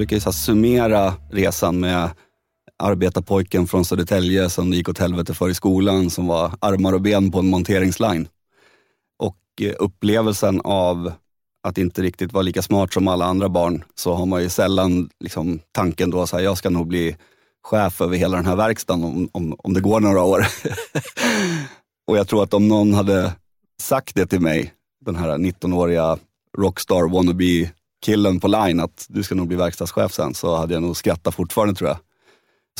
Brukar ju så summera resan med arbetarpojken från Södertälje som det gick åt helvete för i skolan, som var armar och ben på en monteringsline. Och eh, upplevelsen av att inte riktigt vara lika smart som alla andra barn, så har man ju sällan liksom, tanken då att jag ska nog bli chef över hela den här verkstaden om, om, om det går några år. och jag tror att om någon hade sagt det till mig, den här 19-åriga rockstar wannabe killen på line att du ska nog bli verkstadschef sen, så hade jag nog skrattat fortfarande tror jag.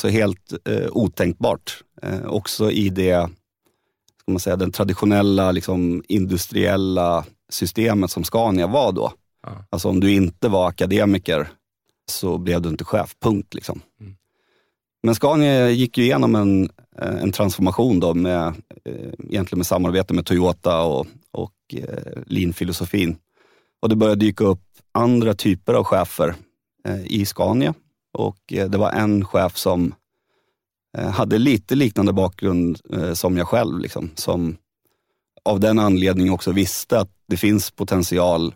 Så helt eh, otänkbart. Eh, också i det, ska man säga, den traditionella liksom, industriella systemet som Scania var då. Ja. Alltså om du inte var akademiker så blev du inte chef, punkt. Liksom. Mm. Men Scania gick ju igenom en, eh, en transformation då med, eh, egentligen med samarbete med Toyota och, och eh, lean-filosofin. Och det började dyka upp andra typer av chefer eh, i Scania. Och eh, det var en chef som eh, hade lite liknande bakgrund som jag själv. Liksom, som av den anledningen också visste att det finns potential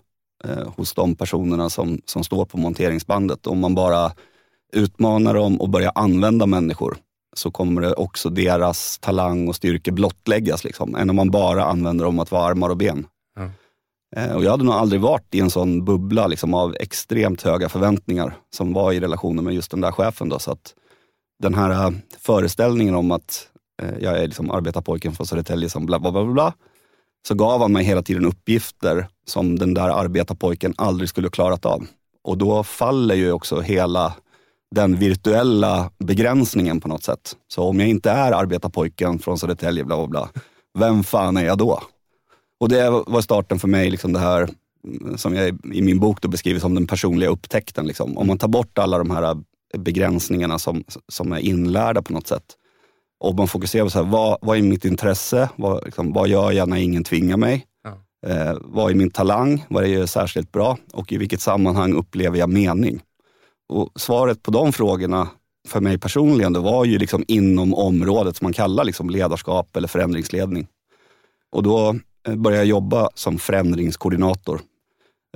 hos de personerna som, som står på monteringsbandet. Om man bara utmanar dem och börjar använda människor så kommer det också deras talang och styrka blottläggas. Liksom, än om man bara använder dem att vara armar och ben. Eh, och jag hade nog aldrig varit i en sån bubbla liksom, av extremt höga förväntningar som var i relationen med just den där chefen. Då, så att den här eh, föreställningen om att eh, jag är liksom arbetarpojken från Södertälje som bla bla bla bla. Så gav han mig hela tiden uppgifter som den där arbetarpojken aldrig skulle klarat av. Och då faller ju också hela den virtuella begränsningen på något sätt. Så om jag inte är arbetarpojken från Södertälje, bla bla bla, vem fan är jag då? Och det var starten för mig, liksom det här mm, som jag i min bok då beskriver som den personliga upptäckten. Liksom. Om man tar bort alla de här begränsningarna som, som är inlärda på något sätt och man fokuserar på så här, vad, vad är mitt intresse? Vad, liksom, vad gör jag när ingen tvingar mig? Ja. Eh, vad är min talang? Vad är jag särskilt bra? Och i vilket sammanhang upplever jag mening? Och svaret på de frågorna för mig personligen det var ju liksom inom området som man kallar liksom ledarskap eller förändringsledning. Och då Eh, började jag jobba som förändringskoordinator.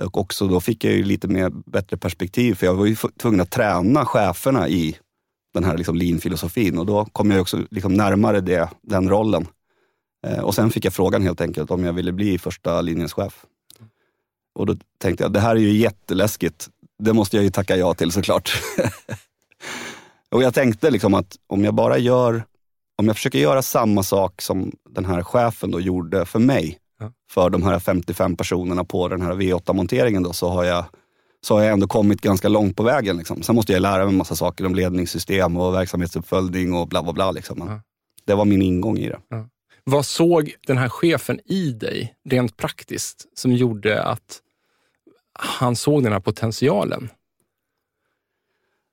Och också då fick jag ju lite mer bättre perspektiv för jag var ju tvungen att träna cheferna i den här liksom lean-filosofin och då kom jag också liksom närmare det, den rollen. Eh, och sen fick jag frågan helt enkelt om jag ville bli första linjens chef. Och då tänkte jag, det här är ju jätteläskigt. Det måste jag ju tacka ja till såklart. och jag tänkte liksom att om jag bara gör, om jag försöker göra samma sak som den här chefen då gjorde för mig, Ja. för de här 55 personerna på den här V8-monteringen då, så har jag så har jag ändå kommit ganska långt på vägen. Liksom. Sen måste jag lära mig en massa saker om ledningssystem och verksamhetsuppföljning och bla bla bla. Liksom. Ja. Det var min ingång i det. Vad såg den här chefen i dig, rent praktiskt, som gjorde att han såg den här potentialen?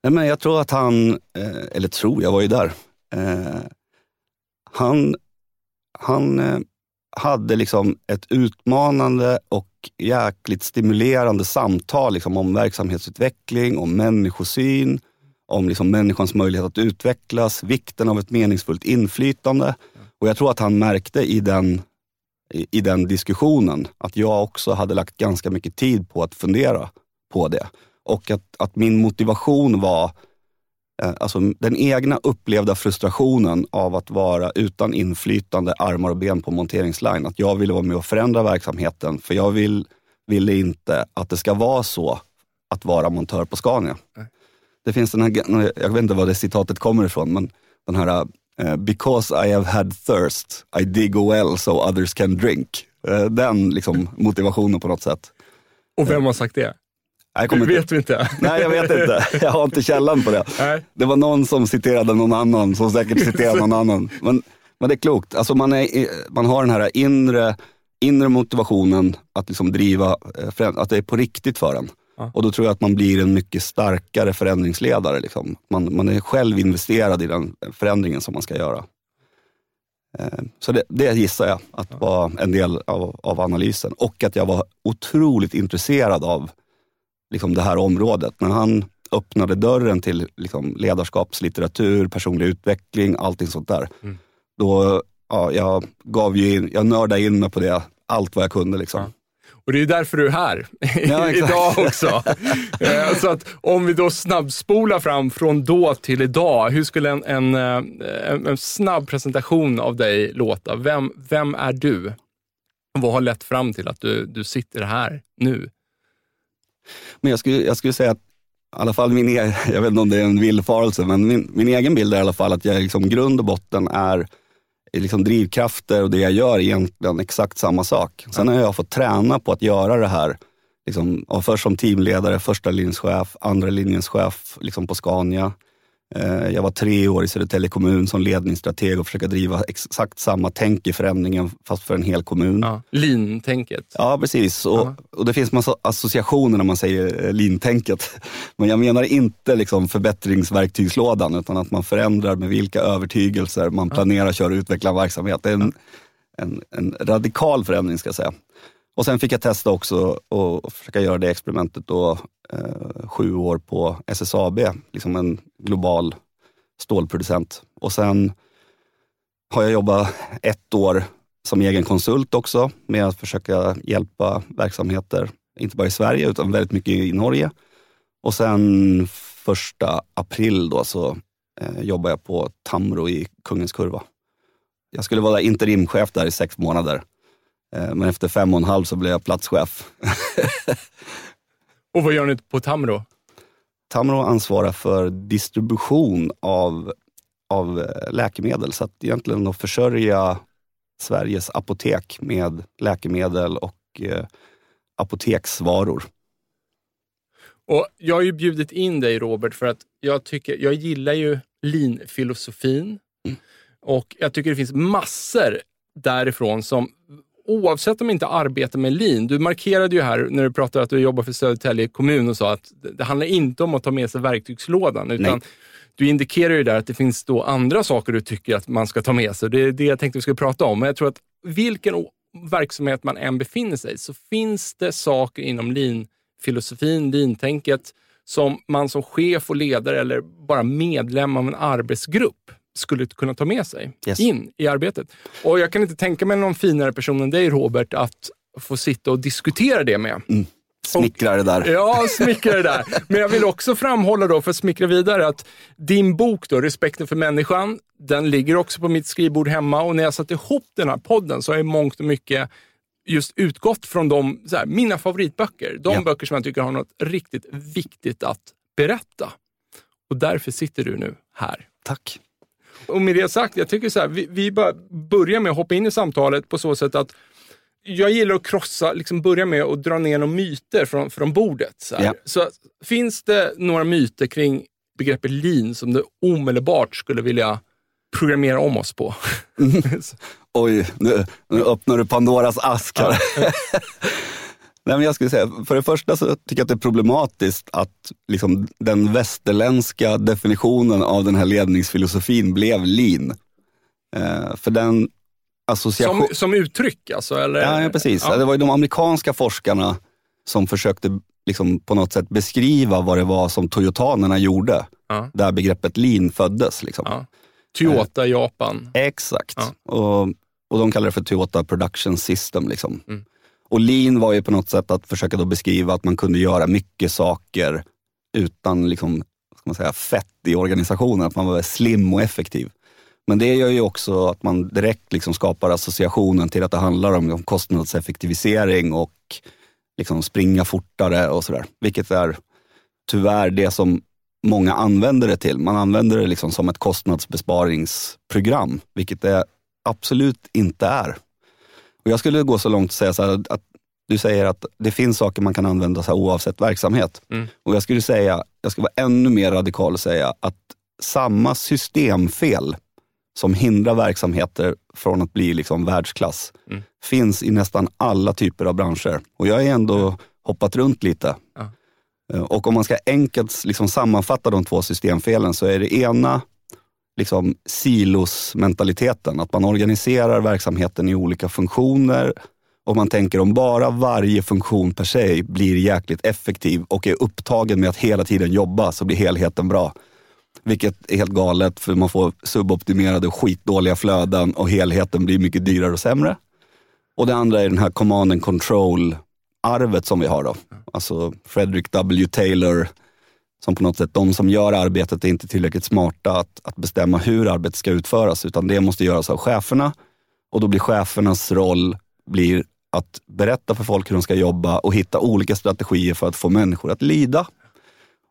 Nej, men jag tror att han, eh, eller tror, jag var ju där. Han han eh, hade liksom ett utmanande och jäkligt stimulerande samtal liksom om verksamhetsutveckling, om människosyn, om liksom människans möjlighet att utvecklas, vikten av ett meningsfullt inflytande. Och jag tror att han märkte i den, i, i den diskussionen att jag också hade lagt ganska mycket tid på att fundera på det. Och att, att min motivation var alltså den egna upplevda frustrationen av att vara utan inflytande, armar och ben på monteringsline. Att jag ville vara med och förändra verksamheten, för jag vill, ville inte att det ska vara så att vara montör på Scania. Nej. Det finns den här, jag vet inte var det citatet kommer ifrån, men den här uh, “Because I have had thirst, I dig well so others can drink”. Uh, den liksom, motivationen på något sätt. Och vem har sagt det? Jag kommer vet vi inte. Nej, jag vet inte. Jag har inte källan på det. Nej. Det var någon som citerade någon annan, som säkert citerade någon annan. Men, men det är klokt. Alltså man, är, man har den här inre, inre motivationen att liksom driva, eh, att det är på riktigt för en. Ja. Och då tror jag att man blir en mycket starkare förändringsledare. Liksom. Man, man är själv investerad i den förändringen som man ska göra. Eh, så det, det gissar jag att var en del av, av analysen. Och att jag var otroligt intresserad av liksom det här området. När han öppnade dörren till liksom ledarskapslitteratur, personlig utveckling, allting sånt där. Mm. Då, ja, jag gav ju in, jag nördade in mig på det, allt vad jag kunde. Liksom. Ja. Och det är därför du är här ja, idag också. Eh, så att om vi då snabbspolar fram från då till idag, hur skulle en, en, eh, en, en snabb presentation av dig låta? Vem, vem är du? Vad har lett fram till att du, du sitter här nu? Men jag skulle, jag skulle säga att i alla fall min, e- jag vet inte om det är en villfarelse, men min, min egen bild är i alla fall att jag liksom grund och botten är liksom drivkrafter och det jag gör är egentligen exakt samma sak. Sen har jag fått träna på att göra det här, liksom, först som teamledare, första linjens chef, andra linjens chef liksom på Scania. Eh, jag var tre år i Södertälje kommun som ledningsstrateg och försöka driva exakt samma tänk i förändringen fast för en hel kommun. Ja, lean-tänket. Ja, precis. Och, och, det finns massa associationer när man säger eh, lean-tänket. Men jag menar inte liksom förbättringsverktygslådan utan att man förändrar med vilka övertygelser man planerar, kör och utvecklar en verksamhet. Det är en, en, en radikal förändring ska jag säga. Och sen fick jag testa också och försöka göra det experimentet då, eh, sju år på SSAB, liksom en global stålproducent. Och sen har jag jobbat ett år som egen konsult också med att försöka hjälpa verksamheter, inte bara i Sverige utan väldigt mycket i Norge. Och sen första april då så eh, jobbar jag på Tamro i Kungens Kurva. Jag skulle vara interimchef där i sex månader men efter fem och en halv så blev jag platschef. och vad gör ni på Tamro? Tamro ansvarar för distribution av, av eh, läkemedel. Så att egentligen att försörja Sveriges apotek med läkemedel och eh, apoteksvaror. Och Jag har ju bjudit in dig Robert för att jag, tycker, jag gillar ju lean-filosofin. Mm. Och jag tycker det finns massor därifrån som oavsett om inte arbetar med lean. Du markerade ju här när du pratade att du jobbar för Södertälje kommun och sa att det handlar inte om att ta med sig verktygslådan. Utan Nej. Du indikerar ju där att det finns då andra saker du tycker att man ska ta med sig. Det är det jag tänkte vi skulle prata om. Men jag tror att vilken verksamhet man än befinner sig så finns det saker inom lean-filosofin, lean-tänket som man som chef och ledare eller bara medlem av en arbetsgrupp skulle kunna ta med sig yes. in i arbetet. Och Jag kan inte tänka mig någon finare person än dig Robert att få sitta och diskutera det med. Mm. Smickra det där. Ja, smickra det där. Men jag vill också framhålla då, för att smickra vidare, att din bok då, Respekten för människan, den ligger också på mitt skrivbord hemma och när jag satte ihop den här podden så har jag mångt och mycket just utgått från de, här, mina favoritböcker. De ja. böcker som jag tycker har något riktigt viktigt att berätta. Och därför sitter du nu här. Tack. Och med det sagt, jag tycker så här, vi, vi bara börjar med att hoppa in i samtalet på så sätt att jag gillar att krossa, liksom börja med att dra ner några myter från, från bordet. Så, ja. så finns det några myter kring begreppet lean som du omedelbart skulle vilja programmera om oss på? Mm. Oj, nu, nu öppnar du Pandoras ask här. Ja. Nej, men jag skulle säga, för det första så tycker jag att det är problematiskt att liksom, den västerländska definitionen av den här ledningsfilosofin blev lean. Eh, för den, association. Som, som uttryck alltså? Eller? Ja, ja precis. Ja. Det var ju de amerikanska forskarna som försökte liksom på något sätt beskriva vad det var som toyotanerna gjorde. Ja. Där begreppet lean föddes. Liksom. Ja. Toyota i Japan. Exakt. Och, och de kallar det för Toyota Production System. Liksom. Mm. Och lean var ju på något sätt att försöka då beskriva att man kunde göra mycket saker utan liksom, ska man säga, fett i organisationen. Att man var slim och effektiv. Men det gör ju också att man direkt liksom skapar associationen till att det handlar om liksom kostnadseffektivisering och liksom springa fortare och sådär. Vilket är tyvärr det som många använder det till. Man använder det liksom som ett kostnadsbesparingsprogram, vilket det absolut inte är. Och jag skulle gå så långt att säga så här, att du säger att det finns saker man kan använda så oavsett verksamhet. Mm. Och jag skulle säga, jag skulle vara ännu mer radikal och säga att samma systemfel som hindrar verksamheter från att bli liksom världsklass mm. finns i nästan alla typer av branscher. Och jag har ändå hoppat runt lite. Ja. Eh, och om man ska enkelt liksom sammanfatta de två systemfelen så är det ena liksom silosmentaliteten. Att man organiserar verksamheten i olika funktioner och man tänker om bara varje funktion per sig blir jäkligt effektiv och är upptagen med att hela tiden jobba så blir helheten bra. Vilket är helt galet för man får suboptimerade och skitdåliga flöden och helheten blir mycket dyrare och sämre. Och det andra är den här command and control-arvet som vi har då. Alltså Frederick W. Taylor, som på något sätt, de som gör arbetet är inte tillräckligt smarta att, att bestämma hur arbetet ska utföras, utan det måste göras av cheferna. Och då blir chefernas roll blir att berätta för folk hur de ska jobba och hitta olika strategier för att få människor att lida.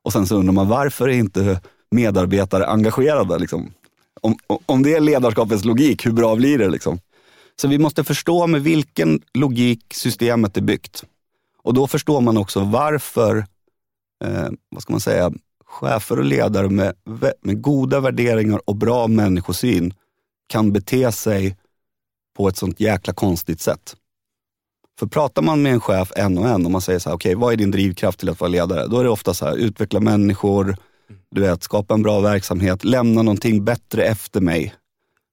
Och sen så undrar man varför är inte medarbetare engagerade. Liksom. Om, om det är ledarskapets logik, hur bra blir det? Liksom? Så vi måste förstå med vilken logik systemet är byggt. Och då förstår man också varför, eh, vad ska man säga, chefer och ledare med, med goda värderingar och bra människosyn kan bete sig på ett sånt jäkla konstigt sätt. För pratar man med en chef en och en och man säger så här, okej, okay, vad är din drivkraft till att vara ledare? Då är det ofta så här, utveckla människor, du vet, skapa en bra verksamhet, lämna någonting bättre efter mig.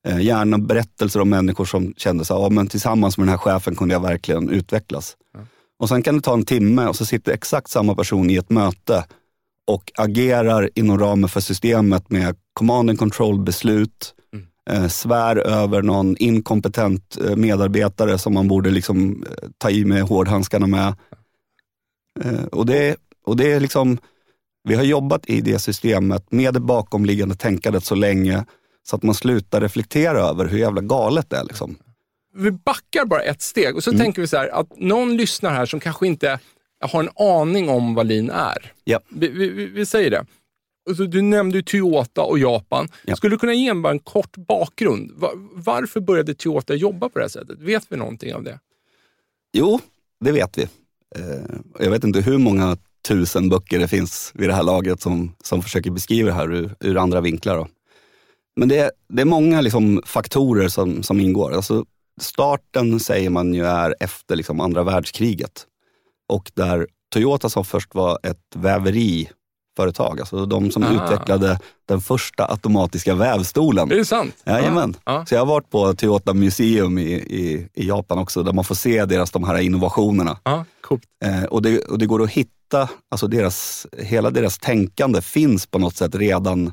Eh, gärna berättelser om människor som kände så ja, men tillsammans med den här chefen kunde jag verkligen utvecklas. Mm. Och sen kan det ta en timme och så sitter exakt samma person i ett möte och agerar inom ramen för systemet med command and control beslut, mm. eh, svär över någon inkompetent eh, medarbetare som man borde liksom, eh, ta i med hårdhandskarna med. Eh, och, det, och det är liksom vi har jobbat i det systemet med det bakomliggande tänkandet så länge så att man slutar reflektera över hur jävla galet det är. Liksom. Vi backar bara ett steg och så mm. tänker vi så här att någon lyssnar här som kanske inte har en aning om vad lean är. Ja. Vi, vi, vi säger det. Alltså, du nämnde Toyota och Japan. Ja. Skulle du kunna ge en, bara en kort bakgrund? Var, varför började Toyota jobba på det här sättet? Vet vi någonting av det? Jo, det vet vi. Eh, jag vet inte hur många tusen böcker det finns vid det här laget som, som försöker beskriva det här ur, ur andra vinklar. Då. Men det, det är många liksom faktorer som, som ingår. Alltså, starten säger man ju är efter liksom andra världskriget. Och där Toyota som först var ett väveriföretag, alltså de som Aha. utvecklade den första automatiska vävstolen. Det är sant? Jajamän. Ja. Så jag har varit på Toyota Museum i, i, i Japan också, där man får se deras de här innovationerna. Ja, coolt. Eh, och, det, och det går att hitta hitta, alltså deras, hela deras tänkande finns på något sätt redan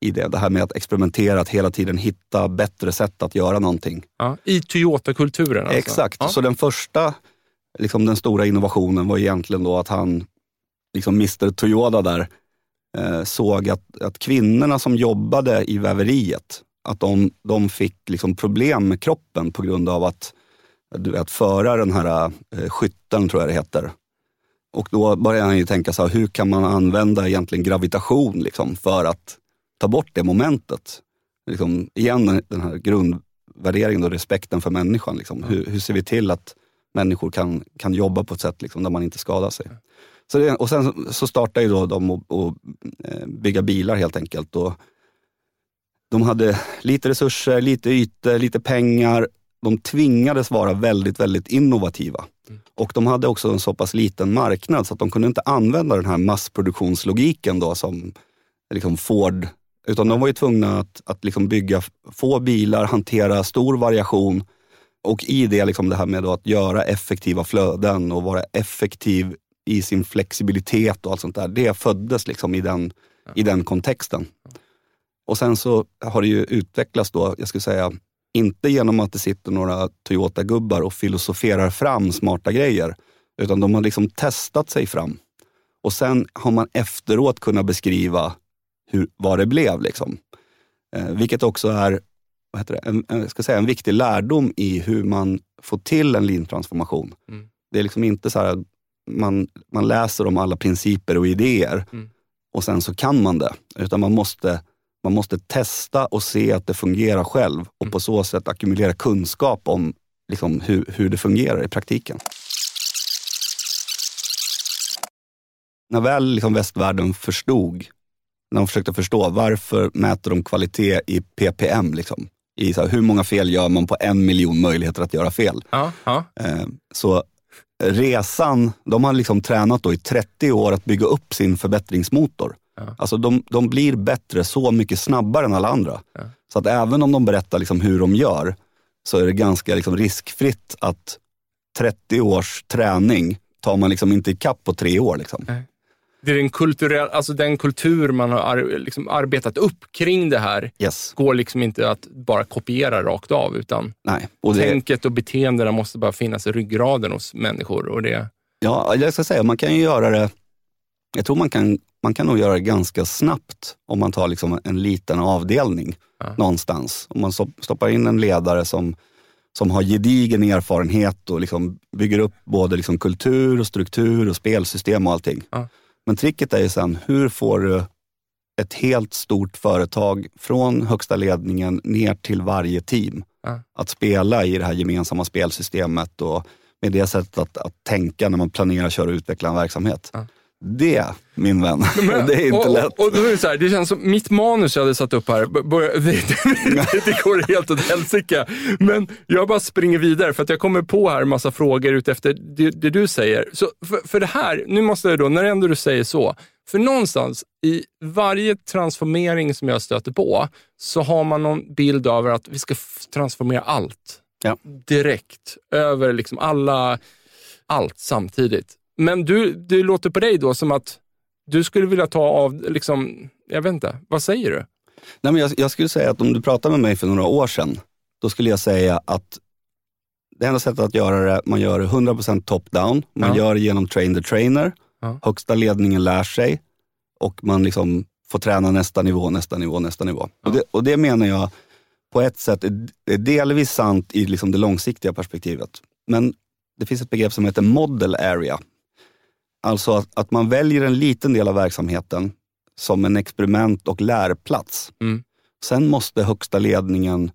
i det. Det här med att experimentera, att hela tiden hitta bättre sätt att göra någonting. Ja, I Toyota-kulturen alltså. Exakt, ja. så den första, liksom den stora innovationen var egentligen då att han, liksom Mr Toyota där, eh, såg att, att kvinnorna som jobbade i väveriet, att de, de fick liksom problem med kroppen på grund av att du vet, föra den här eh, skytten, tror jag det heter, och då började han ju tänka så här, hur kan man använda egentligen gravitation liksom, för att ta bort det momentet? Liksom, igen den här grundvärderingen och respekten för människan. Liksom. Hur, hur, ser vi till att människor kan, kan jobba på ett sätt liksom, där man inte skadar sig? Så det, och sen så startade ju då de att eh, bygga bilar helt enkelt. Och de hade lite resurser, lite ytor, lite pengar. De tvingades vara väldigt, väldigt innovativa. Och de hade också en så pass liten marknad så att de kunde inte använda den här massproduktionslogiken då som liksom Ford, utan de var ju tvungna att, att liksom bygga få bilar, hantera stor variation och i det, liksom det här med att göra effektiva flöden och vara effektiv i sin flexibilitet och allt sånt där. Det föddes liksom i den, ja. i den kontexten. Och sen så har det ju utvecklats då, jag skulle säga, inte genom att det sitter några Toyota-gubbar och filosoferar fram smarta grejer, utan de har liksom testat sig fram. Och sen har man efteråt kunnat beskriva hur, vad det blev. Liksom. Eh, vilket också är vad heter det, en, en, ska säga, en viktig lärdom i hur man får till en lean-transformation. Mm. Det är liksom inte så här, man, man läser om alla principer och idéer mm. och sen så kan man det. Utan man måste, man måste testa och se att det fungerar själv och mm. på så sätt ackumulera kunskap om liksom, hur, hur det fungerar i praktiken. När väl liksom västvärlden förstod, när de försökte förstå varför mäter de kvalitet i ppm, liksom, i så här, hur många fel gör man på en miljon möjligheter att göra fel. Ja, ja. Eh, så resan, de har liksom tränat då i 30 år att bygga upp sin förbättringsmotor. Ja. Alltså de, de blir bättre så mycket snabbare än alla andra. Ja. Så att även om de berättar liksom hur de gör, så är det ganska liksom riskfritt att 30 års träning tar man liksom inte ikapp på tre år. Liksom. Det är den, kulturell, alltså den kultur man har liksom arbetat upp kring det här yes. går liksom inte att bara kopiera rakt av, utan Nej. Och det... tänket och beteendena måste bara finnas i ryggraden hos människor. Och det... Ja, jag ska säga, man kan ju göra det, jag tror man kan, man kan nog göra det ganska snabbt om man tar liksom en liten avdelning ja. någonstans. Om man stoppar in en ledare som som har gedigen erfarenhet och liksom bygger upp både liksom kultur, och struktur och spelsystem och allting. Ja. Men tricket är ju sen, hur får du ett helt stort företag från högsta ledningen ner till varje team ja. att spela i det här gemensamma spelsystemet och med det sättet att, att tänka när man planerar, köra och utveckla en verksamhet. Ja. Det, min vän, Men, det är inte och, lätt. Och, det, är så här, det känns som mitt manus jag hade satt upp här, börja, det, det, det, går helt åt helsike. Men jag bara springer vidare för att jag kommer på här en massa frågor utefter det, det du säger. Så för, för det här, nu måste jag då, när ändå du säger så, för någonstans i varje transformering som jag stöter på så har man någon bild av att vi ska transformera allt. Ja. Direkt, över liksom alla, allt samtidigt. Men du, det låter på dig då som att du skulle vilja ta av, liksom, jag vet inte, vad säger du? Nej, men jag, jag skulle säga att om du pratade med mig för några år sedan, då skulle jag säga att det enda sättet att göra det, man gör det 100% top-down. Man ja. gör det genom train the trainer. Ja. Högsta ledningen lär sig och man liksom får träna nästa nivå, nästa nivå, nästa nivå. Ja. Och, det, och, det, menar jag på ett sätt är delvis sant i liksom det långsiktiga perspektivet. Men det finns ett begrepp som heter model area Alltså att, att, man väljer en liten del av verksamheten som en experiment och lärplats. Mm. Sen måste högsta ledningen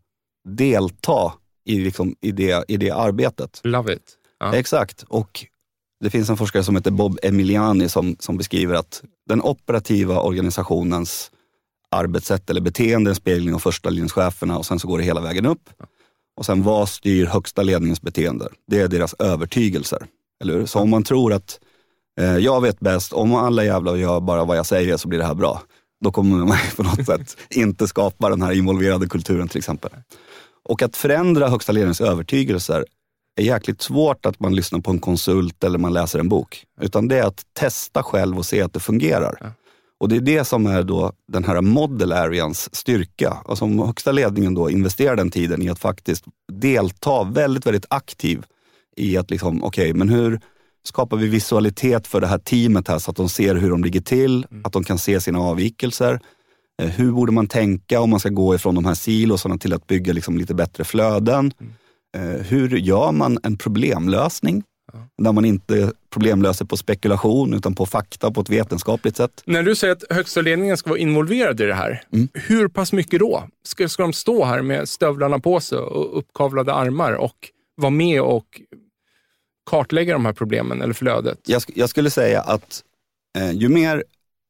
delta i, liksom, i, det, i det arbetet. Love it. Ja. Exakt. Och det finns en forskare som heter Bob Emiliani som, som beskriver att den operativa organisationens arbetssätt eller beteende är en spegling av första linjescheferna och sen så går det hela vägen upp. Ja. Och sen vad styr högsta ledningens beteende? Det är deras övertygelser. Eller hur? Så om man tror att jag vet bäst, om alla jävlar gör bara vad jag säger så blir det här bra. Då kommer man på något sätt inte skapa den här involverade kulturen till exempel. Och att förändra högsta ledningens övertygelser är jäkligt svårt att man lyssnar på en konsult eller man läser en bok. Utan det är att testa själv och se att det fungerar. Ja. Och det är det som är då den här model areans styrka. Alltså om högsta ledningen då investerar den tiden i att faktiskt delta väldigt, väldigt aktiv i att liksom, okej, okay, men hur, skapar vi visualitet för det här teamet här så att de ser hur de ligger till, mm. att de kan se sina avvikelser. Eh, hur borde man tänka om man ska gå ifrån de här silosarna till att bygga liksom lite bättre flöden? Mm. Eh, hur gör man en problemlösning? Ja. Där man inte problemlöser på spekulation utan på fakta på ett vetenskapligt sätt. När du säger att högsta ledningen ska vara involverad i det här, mm. hur pass mycket då? Ska, ska de stå här med stövlarna på sig och uppkavlade armar och vara med och kartlägga de här problemen eller flödet? Jag, jag skulle säga att eh, ju mer,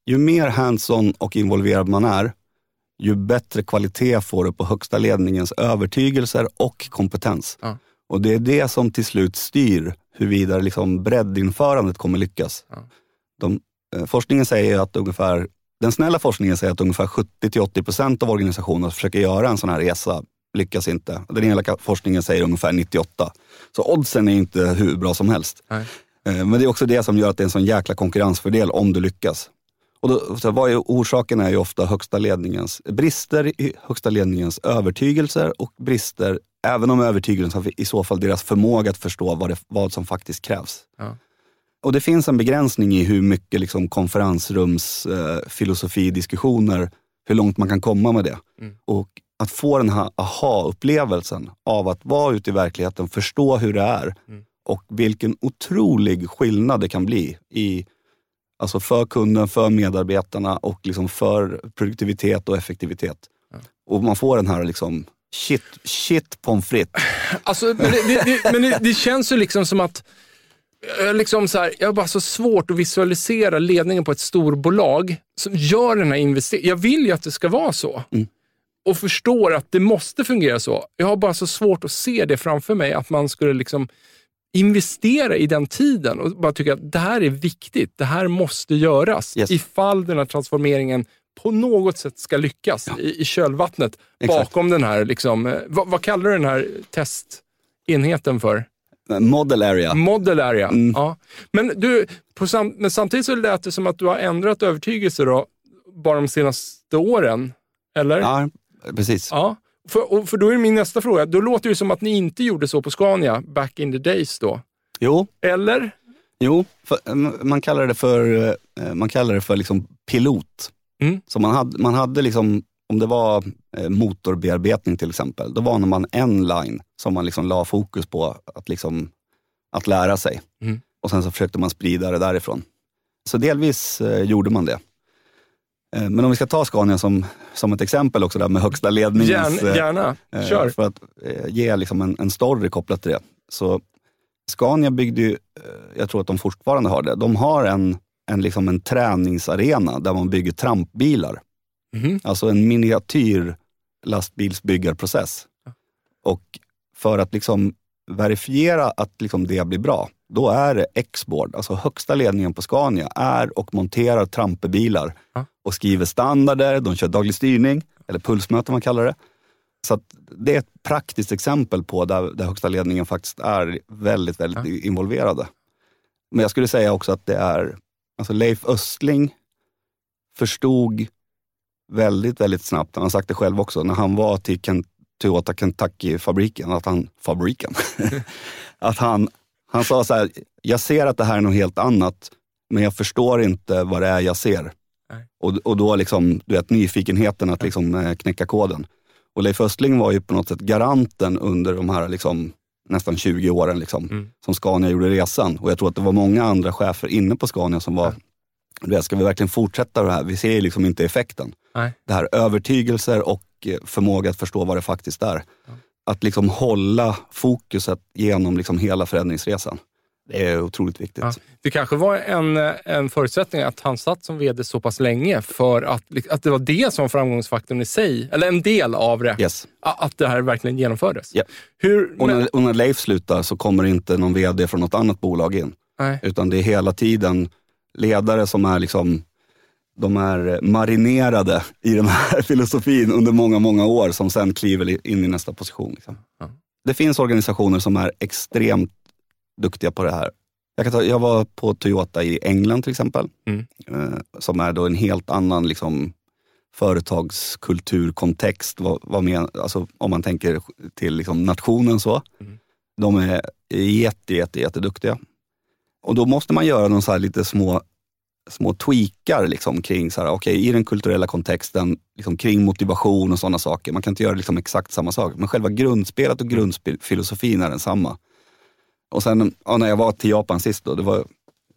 ju mer hands-on och involverad man är, ju bättre kvalitet får du på högsta ledningens övertygelser och kompetens. Ja. Och det är det som till slut styr huruvida liksom breddinförandet kommer lyckas. Ja. De, eh, forskningen säger att ungefär, den snälla forskningen säger att ungefär 70-80% av organisationerna försöker göra en sån här resa lyckas inte. Den ena forskningen säger ungefär 98. Så oddsen är inte hur bra som helst. Nej. Eh, Men det är också det som gör att det är en sån jäkla konkurrensfördel om du lyckas. Och då, så vad är orsaken är ju ofta högsta ledningens brister i högsta ledningens övertygelser och brister, även om övertygelsen i så fall deras förmåga att förstå vad, det, vad som faktiskt krävs. Ja. Och det finns en begränsning i hur mycket liksom konferensrums eh, filosofidiskussioner, hur långt man kan komma med det. Mm. Och att få den här aha-upplevelsen av att vara ute i verkligheten, förstå hur det är Mm. och vilken otrolig skillnad det kan bli i, alltså för kunden, för medarbetarna och liksom för produktivitet och effektivitet. Ja. Och man får den här liksom shit, shit pommes frites. Alltså, men det, det, men det, det känns ju liksom som att jag, liksom så här, jag har bara så svårt att visualisera ledningen på ett storbolag som gör den här investeringen. Jag vill ju att det ska vara så. Mm. Och förstår att det måste fungera så. Jag har bara så svårt att se det framför mig, att man skulle liksom investera i den tiden och bara tycka att det här är viktigt. Det här måste göras Yes. ifall den här transformeringen på något sätt ska lyckas i, i kölvattnet Exakt. bakom den här, liksom, eh, vad, vad kallar du den här testenheten för? Model area. Model area. Mm. Ja. Men, du, sam men samtidigt så lät det som att du har ändrat övertygelse då, bara de senaste åren. Eller? Ja, precis. Ja. För, och för då är min nästa fråga, då låter det som att ni inte gjorde så på Scania back in the days då. Jo, Eller? Jo, för, eh, man kallar det för, eh, man kallar det för liksom pilot. Mm. Så man hade, man hade liksom, om det var eh, motorbearbetning till exempel, då var man en line som man liksom la fokus på att, liksom, att lära sig. Mm. Och sen så försökte man sprida det därifrån. Så delvis gjorde man det. Eh, men om vi ska ta Scania som, som ett exempel också där med högsta ledningens... Gärna, eh, gärna. Eh, kör. För att ge liksom en, en story kopplat till det. Så Scania byggde ju, jag tror att de fortfarande har det, de har en, en, liksom en träningsarena där man bygger trampbilar. Mhm. Alltså en miniatyr lastbilsbyggarprocess. Och för att liksom verifiera att liksom det blir bra, då är det X-board, alltså högsta ledningen på Scania, är och monterar trampebilar Ja. Och skriver standarder, de kör daglig styrning, eller pulsmöten man kallar det. Så det är ett praktiskt exempel på där, där högsta ledningen faktiskt är väldigt, väldigt involverade. Men jag skulle säga också att det är, alltså Leif Östling förstod väldigt, väldigt snabbt, han har sagt det själv också, när han var till Ken, Toyota Kentucky-fabriken, att han, fabriken, att han, han sa så här, jag ser att det här är något helt annat, men jag förstår inte vad det är jag ser. Och, och då liksom, du vet, nyfikenheten att liksom eh, knäcka koden. Och Leif Östling var ju på något sätt garanten under de här liksom, nästan 20 åren liksom, Mm. som Scania gjorde resan. Och jag tror att det var många andra chefer inne på Scania som var, vet, ska vi verkligen fortsätta det här? Vi ser ju liksom inte effekten. Nej. Det här övertygelser och eh, förmåga att förstå vad det faktiskt är. Att liksom hålla fokuset genom liksom hela förändringsresan. Det är otroligt viktigt. Ja. Det kanske var en, en förutsättning att han satt som vd så pass länge för att, att det var det som var framgångsfaktorn i sig, eller en del av det, Yes. att det här verkligen genomfördes. Ja. Hur, Och när, och när Leif slutar så kommer inte någon vd från något annat bolag in. nej. Utan det är hela tiden ledare som är liksom de är marinerade i den här filosofin under många, många år som sen kliver in i nästa position. Liksom. Ja. Det finns organisationer som är extremt duktiga på det här. Jag, kan ta, jag var på Toyota i England till exempel, Mm. eh, som är då en helt annan liksom, företagskulturkontext, vad, vad men, alltså, om man tänker till liksom, nationen. så. Mm. De är jätte, jätte, jätteduktiga. Och då måste man göra någon så lite små, små tweakar liksom kring, så här, okay, i den kulturella kontexten, liksom kring motivation och sådana saker. Man kan inte göra liksom exakt samma sak, men själva grundspelet och grundfilosofin är densamma. Och sen ja, när jag var till Japan sist, då, det var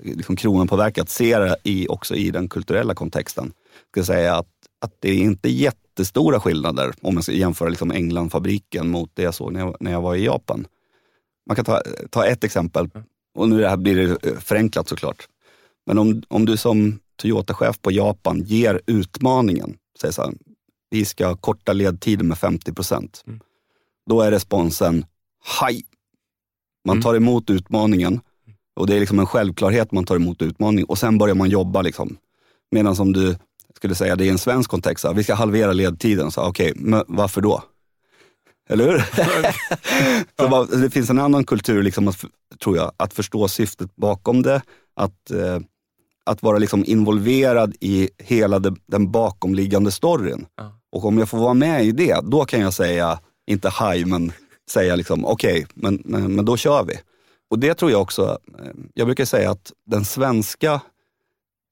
liksom kronan på verket att se det i, också i den kulturella kontexten. Jag ska säga att, att det är inte jättestora skillnader om man ska jämföra liksom Englandfabriken mot det jag såg när jag, när jag var i Japan. Man kan ta, ta ett exempel, och nu det här blir det eh, förenklat såklart. Men om, om du som Toyota-chef på Japan ger utmaningen, säger så här, vi ska korta ledtiden med 50 procent. Mm. Då är responsen, haj! Man Mm. tar emot utmaningen och det är liksom en självklarhet man tar emot utmaningen och sen börjar man jobba. Liksom. Medan om du skulle säga det i en svensk kontext, så vi ska halvera ledtiden, så okej, men varför då? Eller hur? så bara, det finns en annan kultur, liksom, att, tror jag, att förstå syftet bakom det. Att, eh, att vara liksom involverad i hela det, den bakomliggande storyn. Ja. Och om jag får vara med i det, då kan jag säga, inte haj, men säga liksom okej, okay, men, men, men då kör vi. Och det tror jag också, eh, jag brukar säga att den svenska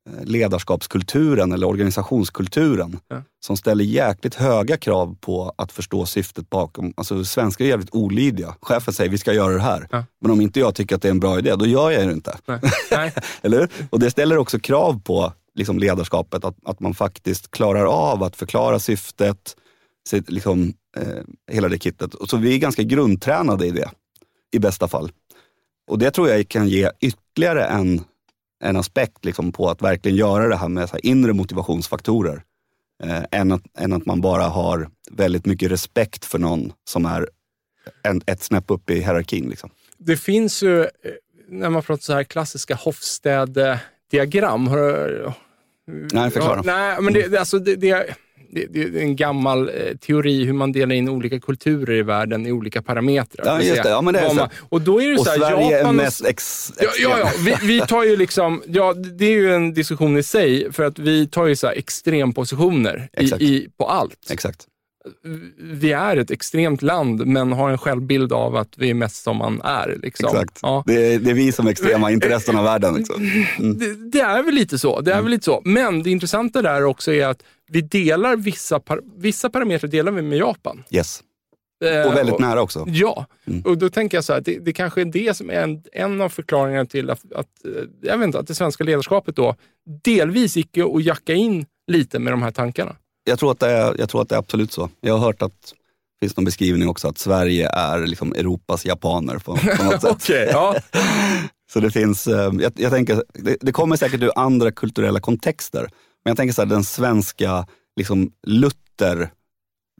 Eh, ledarskapskulturen eller organisationskulturen ja. som ställer jäkligt höga krav på att förstå syftet bakom. Alltså svenskar är jävligt olydiga. Chefen säger vi ska göra det här. Ja. Men om inte jag tycker att det är en bra idé, då gör jag det inte. Nej. Nej. eller Och det ställer också krav på liksom, ledarskapet, att, att man faktiskt klarar av att förklara syftet, liksom, eh, hela det kittet. Och så vi är ganska grundtränade i det, i bästa fall. Och det tror jag kan ge ytterligare en en aspekt liksom på att verkligen göra det här med så här inre motivationsfaktorer. Eh, än, att, än att man bara har väldigt mycket respekt för någon som är en, ett snäpp upp i hierarkin. Liksom. Det finns ju, eh, när man pratar så här klassiska Hofstad-diagram. Nej, förklara. Ja, nej, men det, alltså det, det det, är en gammal eh, teori hur man delar in olika kulturer i världen i olika parametrar. Ja, just det. Ja, men det är så. och då är det och så här, Sverige Japan är mest ex, ja, ja, ja, vi, vi tar ju liksom, ja, det är ju en diskussion i sig, för att vi tar ju så extrempositioner i, i, på allt. Exakt vi är ett extremt land, men har en självbild av att vi är mest som man är. Liksom. Exakt. Ja. Det, är, det, är, vi som är extrema, inte resten av världen. Liksom. Mm. Det, det, är väl lite så. Det är mm. väl lite så. Men det intressanta där också är att vi delar vissa, par, vissa parametrar delar vi med Japan. Yes. Eh, och väldigt och, nära också. Ja, mm. och då tänker jag så här, det, det kanske är det som är en, en av förklaringarna till att, att, eh, jag vet inte, att det svenska ledarskapet då delvis gick att jacka in lite med de här tankarna. Jag tror att det är, jag tror att det är absolut så. Jag har hört att det finns någon beskrivning också att Sverige är liksom Europas japaner på, på något sätt. okay, ja. Så det finns, eh, jag, jag tänker, det, det, kommer säkert ur andra kulturella kontexter. Men jag tänker så här, den svenska liksom, Luther,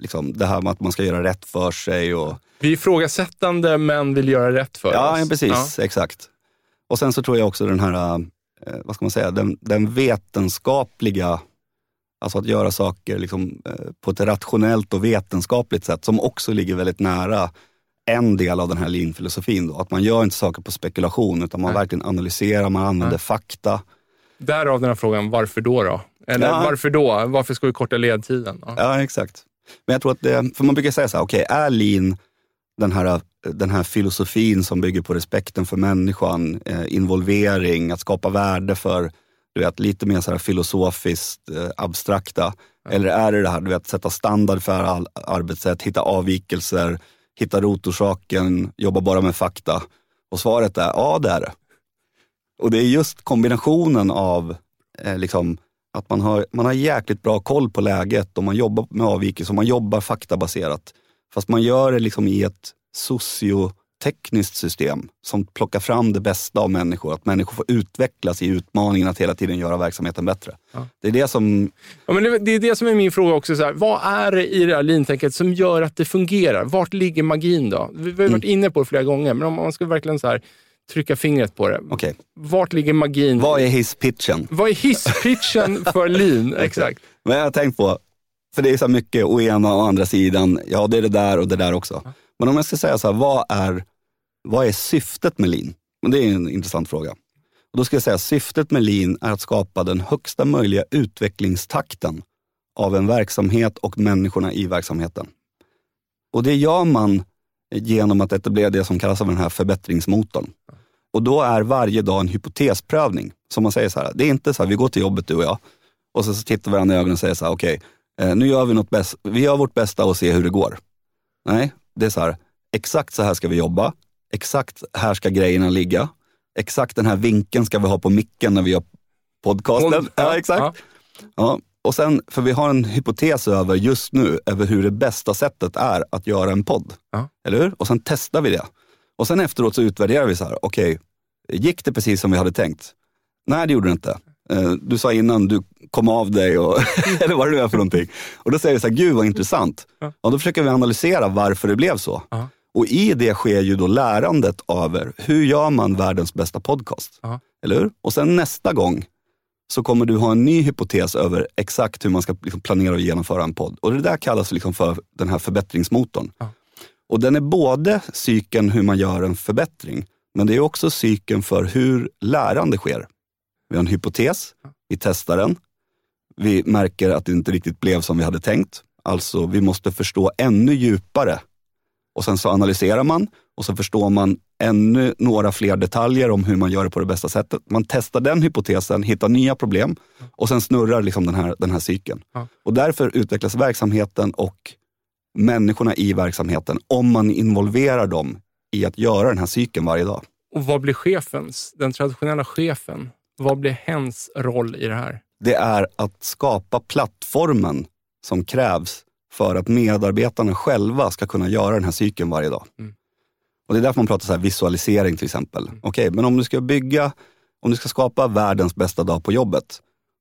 liksom, det här med att man ska göra rätt för sig. Och... Vi är ifrågasättande men vill göra rätt för ja, oss. Ja, precis. Exakt. Och sen så tror jag också den här, eh, vad ska man säga, den, den vetenskapliga Alltså att göra saker liksom, eh, på ett rationellt och vetenskapligt sätt som också ligger väldigt nära en del av den här linfilosofin. Då. Att man gör inte saker på spekulation utan man Nej. verkligen analyserar, man använder Nej. fakta. Därav den här frågan, varför då? då? Eller ja. varför då? Varför ska vi korta ledtiden? Ja. ja, exakt. Men jag tror att det, för man brukar säga så här, okej, okay, är lean den här, den här filosofin som bygger på respekten för människan, eh, involvering, att skapa värde för du vet, lite mer så här filosofiskt eh, abstrakta? Ja. Eller är det det här, du vet, sätta standard för all, arbetssätt, hitta avvikelser, hitta rotorsaken, jobba bara med fakta? Och svaret är ja, det är det. Och det är just kombinationen av eh, liksom, att man har, man har jäkligt bra koll på läget och man jobbar med avvikelser man jobbar faktabaserat. Fast man gör det liksom i ett socio tekniskt system som plockar fram det bästa av människor. Att människor får utvecklas i utmaningen att hela tiden göra verksamheten bättre. Ja. Det är det som... Ja, men det, det, är det som är min fråga också. Så här, vad är det i det här lean som gör att det fungerar? Vart ligger magin då? Vi har varit mm. inne på det flera gånger, men om man ska verkligen så här, trycka fingret på det. Okay. Vart ligger magin? Vad är hisspitchen? Vad är hisspitchen för lean? Exakt. Men jag har tänkt på, för det är så mycket å ena och andra sidan. Ja, det är det där och det där också. Men om jag ska säga så här, vad är, vad är syftet med lean? Det är en intressant fråga. Och då ska jag säga syftet med lean är att skapa den högsta möjliga utvecklingstakten av en verksamhet och människorna i verksamheten. Och det gör man genom att etablera det som kallas för den här förbättringsmotorn. Och då är varje dag en hypotesprövning. Som man säger så här, det är inte så här, vi går till jobbet du och jag och så, så tittar vi varandra i ögonen och säger så här, okej, okay, eh, nu gör vi något bäst, vi gör vårt bästa och ser hur det går. Nej, det är så här, exakt så här ska vi jobba. Exakt här ska grejerna ligga. Exakt den här vinkeln ska vi ha på micken när vi gör podcasten. Pod, ja, ja, exakt. Ja. ja. Och sen, för vi har en hypotes över just nu, över hur det bästa sättet är att göra en podd. Ja. Eller hur? Och sen testar vi det. Och sen efteråt så utvärderar vi så här, okej, okay, gick det precis som vi hade tänkt? Nej, det gjorde det inte. Eh, du sa innan du kom av dig, och, eller vad det nu är för någonting. Och då säger vi så här, gud vad intressant. Ja. Och då försöker vi analysera varför det blev så. Ja. Och i det sker ju då lärandet över hur gör man världens bästa podcast? Eller hur? Och sen nästa gång så kommer du ha en ny hypotes över exakt hur man ska liksom planera och genomföra en podd. Och det där kallas liksom för den här förbättringsmotorn. Och den är både cykeln hur man gör en förbättring, men det är också cykeln för hur lärande sker. Vi har en hypotes, vi testar den, vi märker att det inte riktigt blev som vi hade tänkt. Alltså, vi måste förstå ännu djupare. Och sen så analyserar man och så förstår man ännu några fler detaljer om hur man gör det på det bästa sättet. Man testar den hypotesen, hittar nya problem och sen snurrar liksom den, här, den här cykeln. Ja. Och därför utvecklas verksamheten och människorna i verksamheten om man involverar dem i att göra den här cykeln varje dag. Och vad blir chefens, den traditionella chefen, vad blir hens roll i det här? Det är att skapa plattformen som krävs för att medarbetarna själva ska kunna göra den här cykeln varje dag. Mm. Och Det är därför man pratar så visualisering till exempel. Okej, men om du ska bygga, om du ska skapa världens bästa dag på jobbet,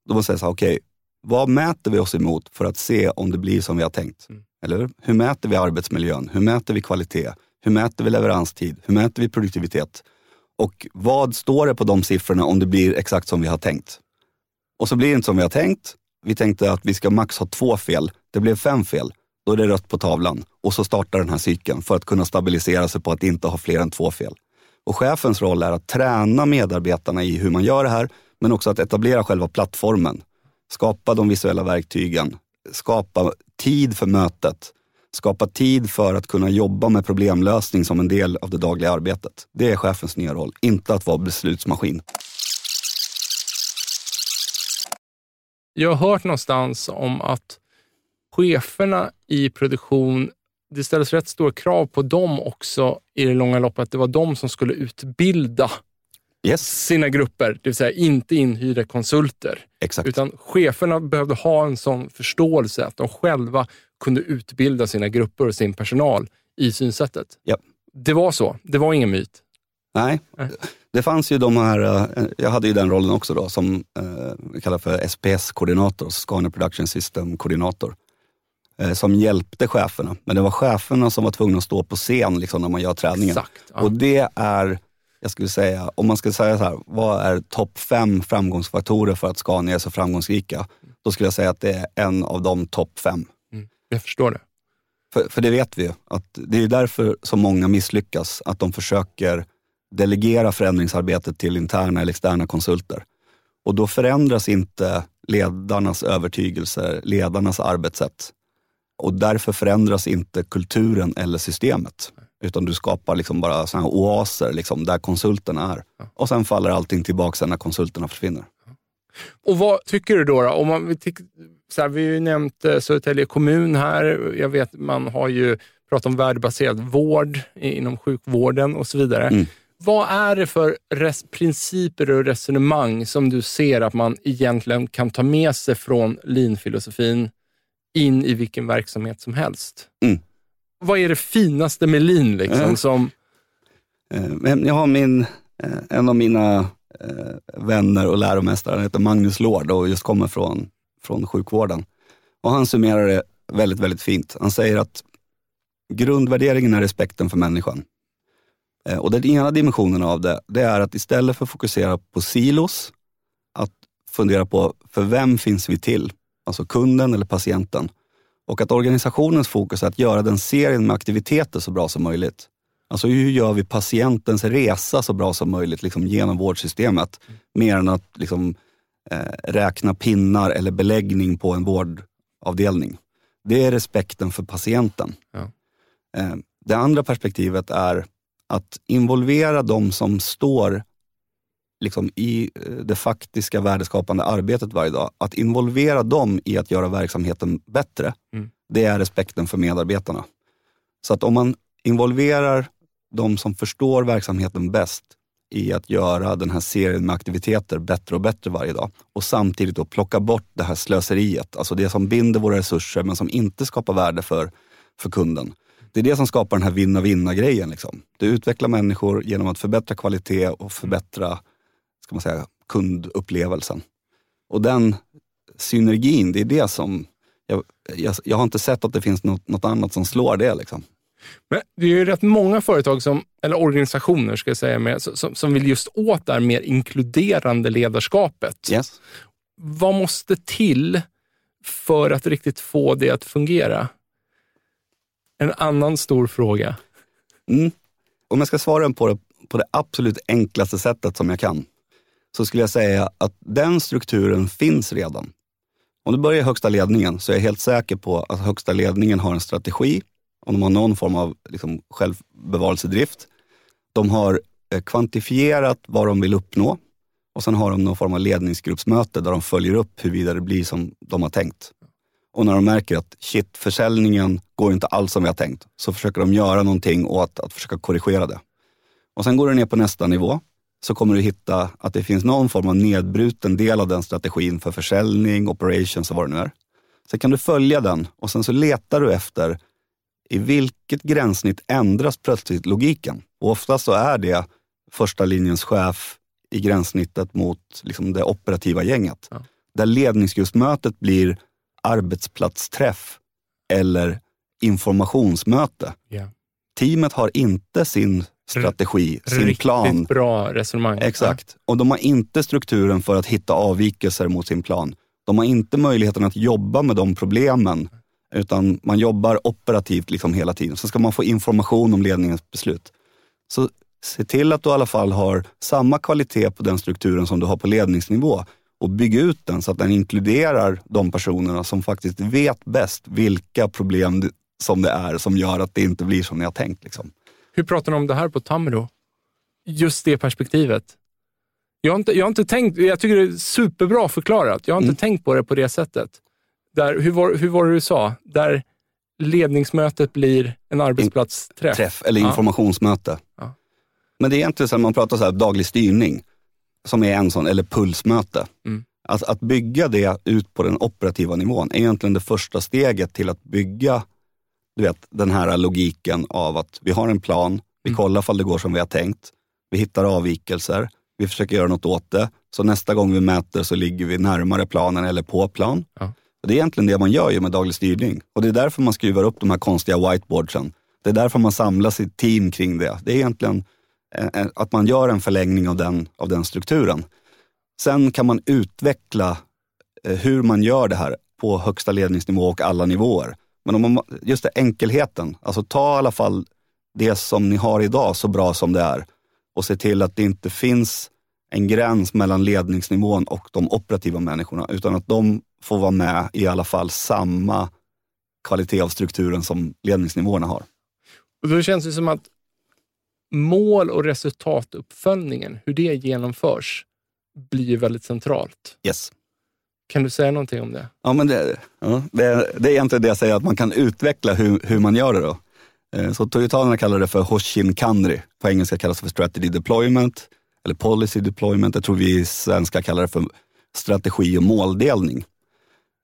då måste jag säga, okej, vad mäter vi oss emot för att se om det blir som vi har tänkt? Mm. Eller hur? Hur mäter vi arbetsmiljön? Hur mäter vi kvalitet? Hur mäter vi leveranstid? Hur mäter vi produktivitet? Och vad står det på de siffrorna om det blir exakt som vi har tänkt? Och så blir det inte som vi har tänkt. Vi tänkte att vi ska max ha två fel. Det blev fem fel. Då är det rött på tavlan. Och så startar den här cykeln för att kunna stabilisera sig på att inte ha fler än två fel. Och chefens roll är att träna medarbetarna i hur man gör det här, men också att etablera själva plattformen. Skapa de visuella verktygen, skapa tid för mötet, skapa tid för att kunna jobba med problemlösning som en del av det dagliga arbetet. Det är chefens nya roll, inte att vara beslutsmaskin. Jag har hört någonstans om att cheferna i produktion, det ställdes rätt stora krav på dem också i det långa loppet. Att det var de som skulle utbilda Yes, sina grupper, det vill säga inte inhyrda konsulter. exakt. Utan cheferna behövde ha en sån förståelse att de själva kunde utbilda sina grupper och sin personal i synsättet. Ja. Det var så, det var ingen myt. Nej, Nej. det fanns ju de här, eh, jag hade ju den rollen också då som eh, vi kallar för SPS-koordinator, Scania Production System-koordinator. Eh, som hjälpte cheferna, men det var cheferna som var tvungna att stå på scen liksom, när man gör träningen. Exakt. Ja. Och det är, jag skulle säga, om man ska säga så här, vad är topp fem framgångsfaktorer för att Scania är så framgångsrika? Då skulle jag säga att det är en av de topp fem. Mm, jag förstår det. För, för det vet vi ju, att det är därför så många misslyckas, att de försöker delegera förändringsarbetet till interna eller externa konsulter. Och då förändras inte ledarnas övertygelser, ledarnas arbetssätt. Och därför förändras inte kulturen eller systemet. Utan du skapar liksom bara såna här oaser liksom, där konsulterna är. Och sen faller allting tillbaka när konsulterna försvinner. Och vad tycker du då? då? Om man, så här, vi har ju nämnt eh, Södertälje kommun här. Jag vet man har ju pratat om värdebaserad vård inom sjukvården och så vidare. Mm. Vad är det för principer och resonemang som du ser att man egentligen kan ta med sig från lean-filosofin in i vilken verksamhet som helst? Mm. Vad är det finaste med lean? Liksom, Ja. som, Eh, jag har min, eh, en av mina eh, vänner och läromästare, han heter Magnus Lord och just kommer från, från sjukvården. Och han summerar det väldigt, väldigt fint. Han säger att grundvärderingen är respekten för människan. Och den ena dimensionen av det, det är att istället för att fokusera på silos, att fundera på för vem finns vi till? Alltså kunden eller patienten. Och att organisationens fokus är att göra den serien med aktiviteter så bra som möjligt. Alltså hur gör vi patientens resa så bra som möjligt liksom genom vårdsystemet? Mer än att liksom, eh, räkna pinnar eller beläggning på en vårdavdelning. Det är respekten för patienten. Ja. Eh, det andra perspektivet är att involvera de som står liksom, i eh, det faktiska värdeskapande arbetet varje dag. Att involvera dem i att göra verksamheten bättre, Mm. det är respekten för medarbetarna. Så att om man involverar de som förstår verksamheten bäst i att göra den här serien med aktiviteter bättre och bättre varje dag och samtidigt då plocka bort det här slöseriet, alltså det som binder våra resurser men som inte skapar värde för, för kunden. Det är det som skapar den här vinna-vinna-grejen. Liksom. Det utvecklar människor genom att förbättra kvalitet och förbättra ska man säga, kundupplevelsen. Och den synergin, det är det som... Jag, jag, jag har inte sett att det finns något, något annat som slår det. Liksom. Men det är ju rätt många företag, som, eller organisationer ska jag säga, med, som, som vill just åt det här mer inkluderande ledarskapet. Yes. Vad måste till för att riktigt få det att fungera? En annan stor fråga. Mm. Om jag ska svara på det på det absolut enklaste sättet som jag kan, så skulle jag säga att den strukturen finns redan. Om du börjar i högsta ledningen så är jag helt säker på att högsta ledningen har en strategi, om de har någon form av liksom självbevarelsedrift. De har eh, kvantifierat vad de vill uppnå och sen har de någon form av ledningsgruppsmöte där de följer upp huruvida det blir som de har tänkt. Och när de märker att shit, försäljningen går inte alls som vi har tänkt, så försöker de göra någonting åt att försöka korrigera det. Och sen går det ner på nästa nivå, så kommer du hitta att det finns någon form av nedbruten del av den strategin för försäljning, operations och vad det nu är. Sen kan du följa den och sen så letar du efter i vilket gränssnitt ändras plötsligt logiken? Och oftast så är det första linjens chef i gränssnittet mot liksom det operativa gänget. Ja. Där ledningsgruppsmötet blir arbetsplatsträff eller informationsmöte. Yeah. Teamet har inte sin strategi, sin Riktigt plan. bra resonemang. Exakt. Och de har inte strukturen för att hitta avvikelser mot sin plan. De har inte möjligheten att jobba med de problemen, utan man jobbar operativt liksom hela tiden. Så ska man få information om ledningens beslut. Så se till att du i alla fall har samma kvalitet på den strukturen som du har på ledningsnivå och bygg ut den så att den inkluderar de personerna som faktiskt vet bäst vilka problem som det är som gör att det inte blir som ni har tänkt. Liksom. Hur pratar ni om det här på Tamro? Just det perspektivet. Jag har, inte, jag har inte tänkt, jag tycker det är superbra förklarat. Jag har inte mm. tänkt på det på det sättet. Där, hur, var, hur var det du sa? Där ledningsmötet blir en arbetsplatsträff? Träff, eller informationsmöte. Ja. Men det är egentligen så att man pratar så här, daglig styrning, som är en sån, eller pulsmöte. Mm. Att, att bygga det ut på den operativa nivån är egentligen det första steget till att bygga du vet, den här logiken av att vi har en plan, vi mm. kollar om det går som vi har tänkt, vi hittar avvikelser, vi försöker göra något åt det. Så nästa gång vi mäter så ligger vi närmare planen eller på plan. Ja. Det är egentligen det man gör med daglig styrning. Och det är därför man skruvar upp de här konstiga whiteboardsen. Det är därför man samlar sitt team kring det. Det är egentligen eh, eh, att man gör en förlängning av den, av den strukturen. Sen kan man utveckla eh, hur man gör det här på högsta ledningsnivå och alla nivåer. Men om man, just det, enkelheten, alltså ta i alla fall det som ni har idag så bra som det är och se till att det inte finns en gräns mellan ledningsnivån och de operativa människorna, utan att de får vara med i alla fall samma kvalitet av strukturen som ledningsnivåerna har. Och då känns det som att mål och resultatuppföljningen, hur det genomförs, blir väldigt centralt. Yes. Kan du säga någonting om det? Ja, men det, ja, det, det är egentligen det jag säger, att man kan utveckla hur, hur man gör det. då. Eh, så Toyotanerna kallar det för Hoshin Kanri. På engelska kallas det för strategy deployment eller policy deployment. Jag tror vi svenskar svenska kallar det för strategi och måldelning.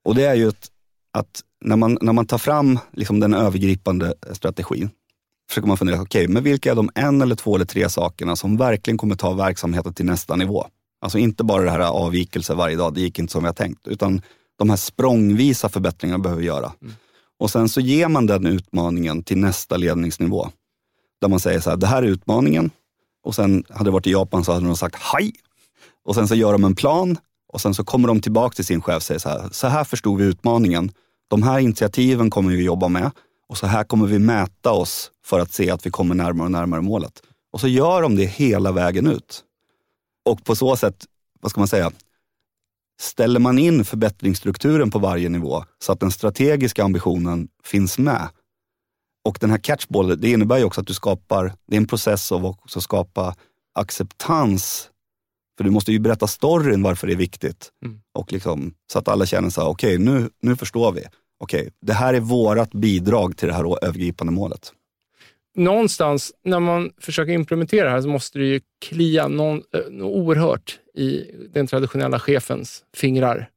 Och det är ju att, att när, man, när man tar fram liksom den övergripande strategin, försöker man fundera, okej, okay, men vilka är de en eller två eller tre sakerna som verkligen kommer ta verksamheten till nästa nivå? Alltså inte bara det här avvikelser varje dag, det gick inte som har tänkt, utan de här språngvisa förbättringarna behöver vi göra. Mm. Och sen så ger man den utmaningen till nästa ledningsnivå. Där man säger så här, det här är utmaningen. Och sen hade det varit i Japan så hade de sagt hej. Och sen så gör de en plan och sen så kommer de tillbaka till sin chef och säger så här, så här förstod vi utmaningen. De här initiativen kommer vi jobba med och så här kommer vi mäta oss för att se att vi kommer närmare och närmare målet. Och så gör de det hela vägen ut. Och på så sätt, vad ska man säga, ställer man in förbättringsstrukturen på varje nivå så att den strategiska ambitionen finns med. Och den här catchball, det innebär ju också att du skapar, det är en process av att också skapa acceptans. För du måste ju berätta storyn varför det är viktigt. Mm. Och liksom, så att alla känner så här, okej okay, nu, nu förstår vi. Okej, okay, det här är vårt bidrag till det här övergripande målet någonstans när man försöker implementera det här så måste det ju klia någon, äh, oerhört i den traditionella chefens fingrar.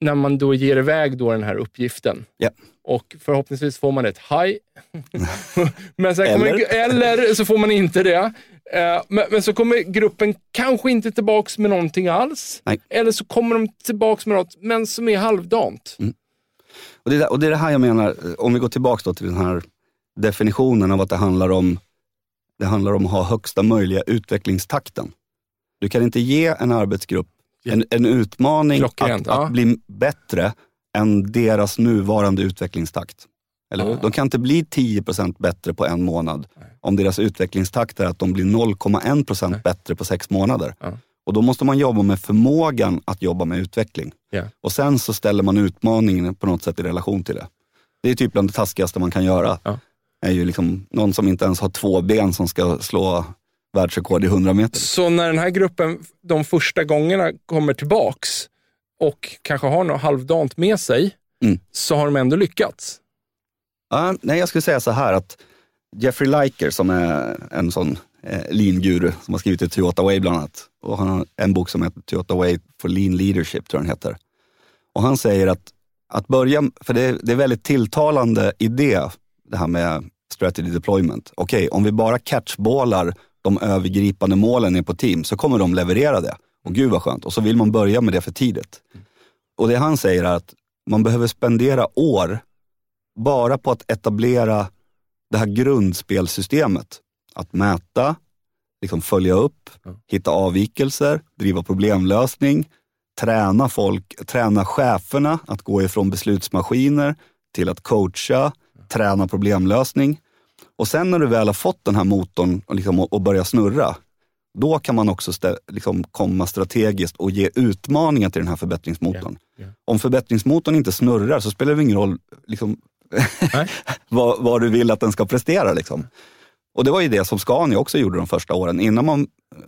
När man då ger iväg då den här uppgiften. Yeah. Och förhoppningsvis får man ett haj. men sen eller? Eller så får man inte det. Eh, men, men, så kommer gruppen kanske inte tillbaks med någonting alls. Nej. Eller så kommer de tillbaks med något, men som är halvdant. Mm. Och, det, och det är det här jag menar, om vi går tillbaks till den här definitionen av att det handlar om, det handlar om att ha högsta möjliga utvecklingstakten. Du kan inte ge en arbetsgrupp en, en utmaning att, ja. att, bli bättre än deras nuvarande utvecklingstakt. Eller? Ja. De kan inte bli 10% bättre på en månad om deras utvecklingstakt är att de blir 0,1% bättre på sex månader. Ja. Och då måste man jobba med förmågan att jobba med utveckling. Ja. Och sen så ställer man utmaningen på något sätt i relation till det. Det är typ bland det taskigaste man kan göra. Ja. Är ju liksom någon som inte ens har två ben som ska slå världsrekord i 100 meter. Så när den här gruppen de första gångerna kommer tillbaks och kanske har något halvdant med sig, Mm. så har de ändå lyckats. Ja, nej, jag skulle säga så här att Jeffrey Liker som är en sån eh, lean-guru som har skrivit i Toyota Way bland annat. Och han har en bok som heter Toyota Way for Lean Leadership, tror jag den heter. Och han säger att, att börja, för det det är väldigt tilltalande idé, det här med strategy deployment. Okej, om vi bara catchballar de övergripande målen är på team så kommer de leverera det. Och gud vad skönt. Och så vill man börja med det för tidigt. Och det han säger är att man behöver spendera år bara på att etablera det här grundspelsystemet. Att mäta, liksom följa upp, hitta avvikelser, driva problemlösning, träna folk, träna cheferna att gå ifrån beslutsmaskiner till att coacha, träna problemlösning. Och sen när du väl har fått den här motorn och, liksom, och börja snurra, då kan man också stä- liksom komma strategiskt och ge utmaningar till den här förbättringsmotorn. Ja, ja. Om förbättringsmotorn inte snurrar så spelar det ingen roll liksom, vad, vad du vill att den ska prestera. Liksom. Och det var ju det som Scania också gjorde de första åren. Innan man,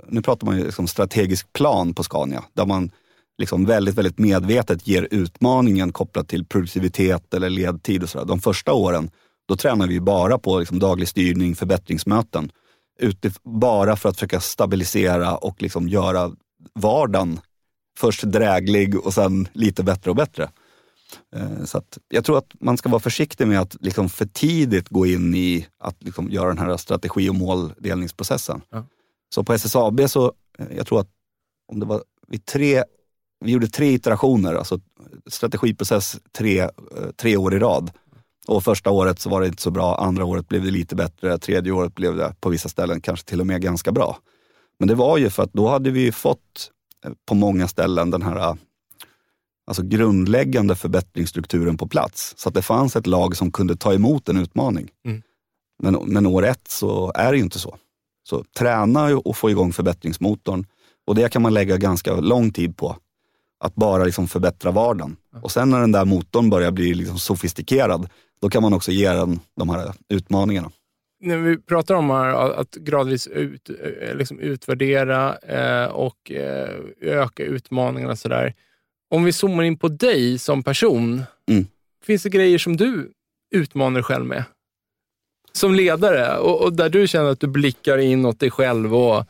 nu pratar man ju liksom strategisk plan på Scania, där man liksom väldigt, väldigt medvetet ger utmaningen kopplat till produktivitet eller ledtid och sådär. De första åren, då tränar vi bara på liksom daglig styrning, förbättringsmöten. Utif- bara för att försöka stabilisera och liksom göra vardagen först dräglig och sen lite bättre och bättre. Eh, Så jag tror att man ska vara försiktig med att liksom för tidigt gå in i att liksom göra den här strategi och måldelningsprocessen. Ja. Så på SSAB så, eh, jag tror att om det var vid tre, vi gjorde tre iterationer, alltså strategiprocess tre, eh, tre år i rad. Och första året så var det inte så bra, andra året blev det lite bättre, tredje året blev det på vissa ställen kanske till och med ganska bra. Men det var ju för att då hade vi fått eh, på många ställen den här eh, alltså grundläggande förbättringsstrukturen på plats. Så att det fanns ett lag som kunde ta emot en utmaning. Mm. Men, men år ett så är det ju inte så. Så träna och få igång förbättringsmotorn. Och det kan man lägga ganska lång tid på. Att bara liksom förbättra vardagen. Och sen när den där motorn börjar bli liksom sofistikerad, då kan man också ge den de här utmaningarna. När vi pratar om att gradvis ut, eh, liksom utvärdera eh, och eh, öka utmaningarna och sådär. Om vi zoomar in på dig som person, Mm. finns det grejer som du utmanar dig själv med? Som ledare och, och där du känner att du blickar inåt dig själv och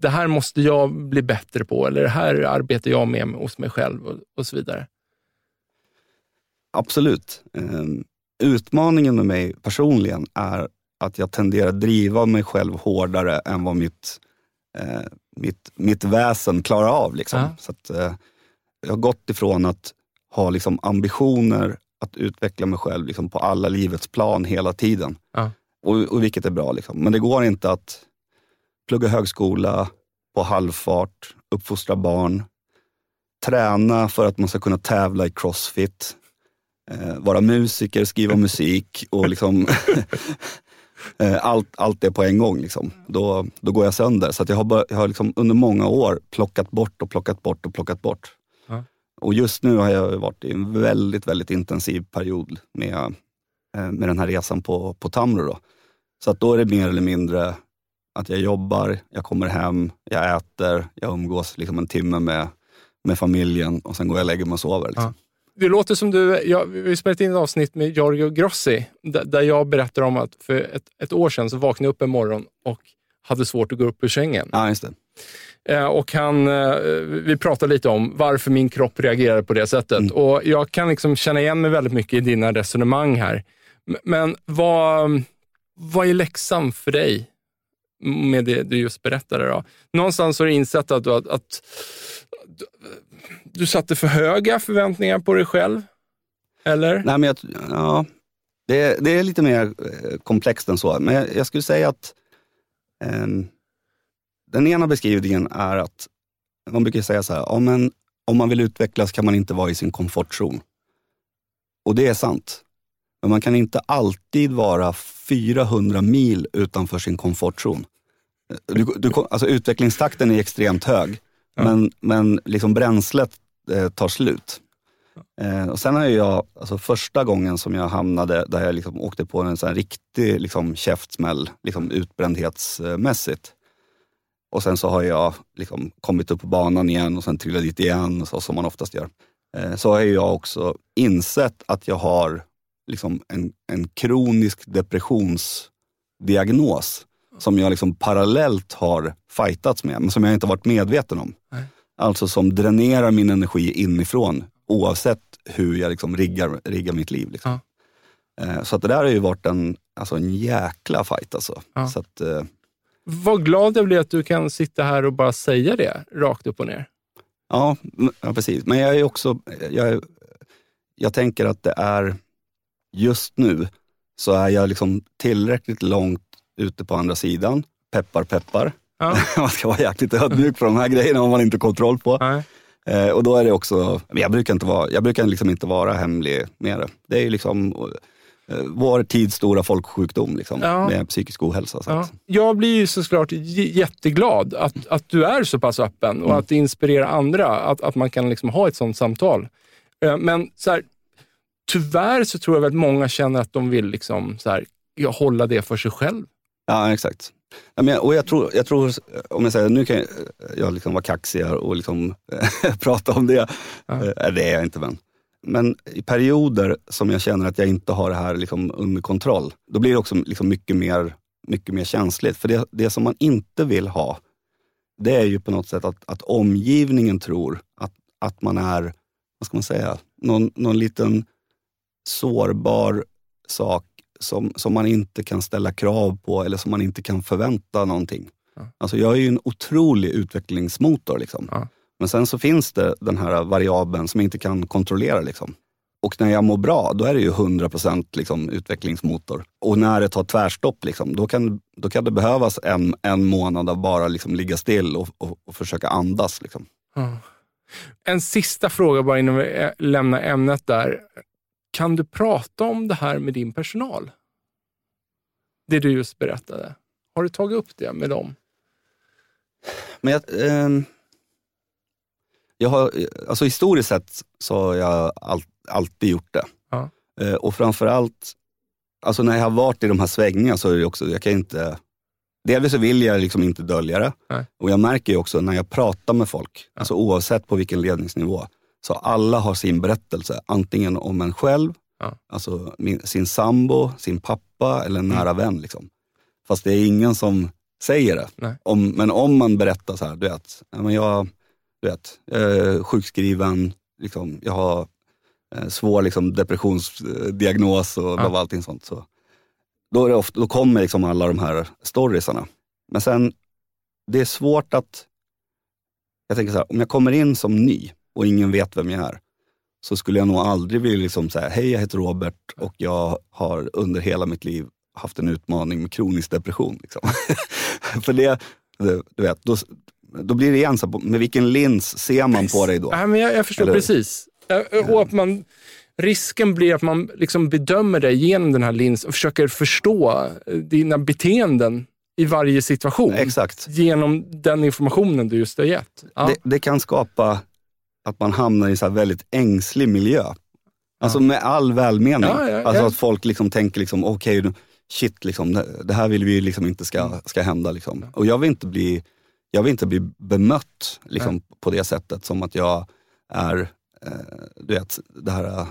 det här måste jag bli bättre på eller det här arbetar jag med hos mig själv och, och så vidare. Absolut. Ehm, Utmaningen med mig personligen är att jag tenderar att driva mig själv hårdare än vad mitt, eh, mitt, mitt väsen klarar av. Liksom. Ja. Så att, eh, jag har gått ifrån att ha liksom, ambitioner att utveckla mig själv liksom, på alla livets plan hela tiden. Ja. Och, och vilket är bra. Liksom. Men det går inte att plugga högskola på halvfart, uppfostra barn, träna för att man ska kunna tävla i crossfit, eh, vara musiker, skriva musik och liksom eh, allt, allt det på en gång. Liksom. Då, då går jag sönder. Så jag har, bara, jag har liksom under många år plockat bort och plockat bort och plockat bort. Och just nu har jag varit i en väldigt, väldigt intensiv period med, eh, med den här resan på, på Tamro. Då. Så att då är det mer eller mindre att jag jobbar, jag kommer hem, jag äter, jag umgås liksom en timme med, med familjen och sen går jag och lägger mig och sover. Liksom. Det låter som du, jag, vi spelat in ett avsnitt med Giorgio Grossi, där, där jag berättar om att för ett, ett år sedan så vaknade jag upp en morgon och hade svårt att gå upp ur sängen. Ja, just. Eh, och han, eh, vi pratade lite om varför min kropp reagerade på det sättet. Mm. Och Jag kan liksom känna igen mig väldigt mycket i dina resonemang här. Men vad, vad är läxan för dig med det du just berättade? Då? Någonstans har du insett att, du, att, att du, du satte för höga förväntningar på dig själv? Eller? Nej, men jag, ja, det, det är lite mer eh, komplext än så. Men jag, jag skulle säga att ehm, den ena beskrivningen är att man brukar säga så här, ja, men om man vill utvecklas kan man inte vara i sin komfortzon. Och det är sant. Men man kan inte alltid vara 400 mil utanför sin komfortzon. Du, du, alltså utvecklingstakten är extremt hög, ja. men, men liksom bränslet eh, tar slut. Eh, och sen har jag, alltså första gången som jag hamnade där jag liksom åkte på en sån riktig liksom, käftsmäll, liksom utbrändhetsmässigt. Och sen så har jag liksom kommit upp på banan igen och sen trillat dit igen, så som man oftast gör. Eh, så har jag också insett att jag har liksom en, en kronisk depressionsdiagnos som jag liksom parallellt har fightats med, men som jag inte varit medveten om. Nej. Alltså som dränerar min energi inifrån oavsett hur jag liksom riggar, riggar mitt liv. Liksom. Ja. Eh, så att det där har ju varit en, alltså en jäkla fight. Alltså. Ja. Så att, eh, Vad glad jag blir att du kan sitta här och bara säga det rakt upp och ner. Ja, ja precis. Men jag är också, jag, jag tänker att det är, just nu så är jag liksom tillräckligt långt ute på andra sidan. Peppar, peppar. Ja. man ska vara jäkligt ödmjuk för de här grejerna har man inte kontroll på. Nej. Eh, och då är det också, jag brukar inte vara, jag brukar liksom inte vara hemlig med det. Det är ju liksom eh, vår tids stora folksjukdom liksom, ja. med psykisk ohälsa. Så ja. Jag blir ju såklart jätteglad att, att du är så pass öppen och mm. att det inspirerar andra, att, att man kan liksom ha ett sånt samtal. Eh, men så här, tyvärr så tror jag att många känner att de vill liksom, så här, hålla det för sig själv. Ja, exakt. Ja, men, och jag tror, jag tror, om jag säger, nu kan jag, jag liksom vara kaxig och liksom, prata om det. Ja. Äh, det är jag inte men. Men i perioder som jag känner att jag inte har det här liksom under kontroll, då blir det också liksom mycket, mer, mycket mer känsligt. För det, det som man inte vill ha, det är ju på något sätt att, att omgivningen tror att, att man är, vad ska man säga, någon, någon liten sårbar sak som, som man inte kan ställa krav på eller som man inte kan förvänta någonting. Ja. Alltså jag är ju en otrolig utvecklingsmotor. Liksom. Ja. Men sen så finns det den här variabeln som jag inte kan kontrollera. Liksom. Och när jag mår bra, då är det ju 100% liksom, utvecklingsmotor. Och när det tar tvärstopp, liksom, då, kan, då kan det behövas en, en månad av bara liksom, ligga still och, och, och försöka andas. Liksom. Ja. En sista fråga bara innan vi lämnar ämnet där. Kan du prata om det här med din personal? Det du just berättade. Har du tagit upp det med dem? Men jag, eh, jag har, alltså historiskt sett så har jag all, alltid gjort det. Ja. Eh, och framförallt, alltså när jag har varit i de här svängningarna så är det också, jag kan inte Delvis så vill jag liksom inte dölja det. Nej. Och jag märker ju också när jag pratar med folk, alltså oavsett på vilken ledningsnivå, så alla har sin berättelse, antingen om en själv, ja. alltså min, sin sambo, sin pappa eller en mm. nära vän. Liksom. Fast det är ingen som säger det. Om, men om man berättar så här, du vet, jag, du vet, jag är sjukskriven, liksom, jag har eh, svår liksom, depressionsdiagnos och ja. allting sånt. Så. Då, är det ofta, då kommer liksom alla de här storiesarna. Men sen, det är svårt att, jag tänker så här, om jag kommer in som ny, och ingen vet vem jag är, så skulle jag nog aldrig vilja liksom säga, hej jag heter Robert och jag har under hela mitt liv haft en utmaning med kronisk depression. Liksom. För det, du vet, då, då blir det igen så, med vilken lins ser man på dig då? Ja, men jag, jag förstår Eller? precis. Och att man, risken blir att man liksom bedömer dig genom den här linsen och försöker förstå dina beteenden i varje situation. Exakt. Genom den informationen du just har gett. Ja. Det, det, kan skapa att man hamnar i en så väldigt ängslig miljö. Alltså ja. med all välmening. Ja, ja, alltså att folk liksom tänker, liksom, okej, okay, shit, liksom, det här vill vi liksom inte ska, ska hända. Liksom. Och jag vill inte bli, jag vill inte bli bemött liksom, på det sättet som att jag är, eh, du vet, det här,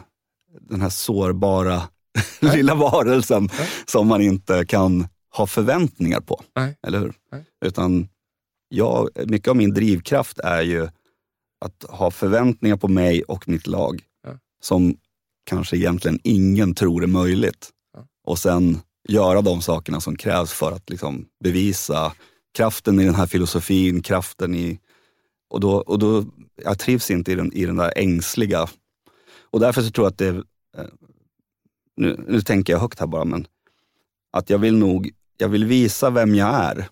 den här sårbara lilla varelsen som man inte kan ha förväntningar på. Eller hur? Utan jag, mycket av min drivkraft är ju att ha förväntningar på mig och mitt lag ja. som kanske egentligen ingen tror är möjligt. Ja. Och sen göra de sakerna som krävs för att liksom bevisa kraften i den här filosofin, kraften i... Och då, och då, jag trivs inte i den, i den där ängsliga... Och därför så tror jag att det... Eh, nu, nu tänker jag högt här bara, men att jag vill nog, jag vill visa vem jag är.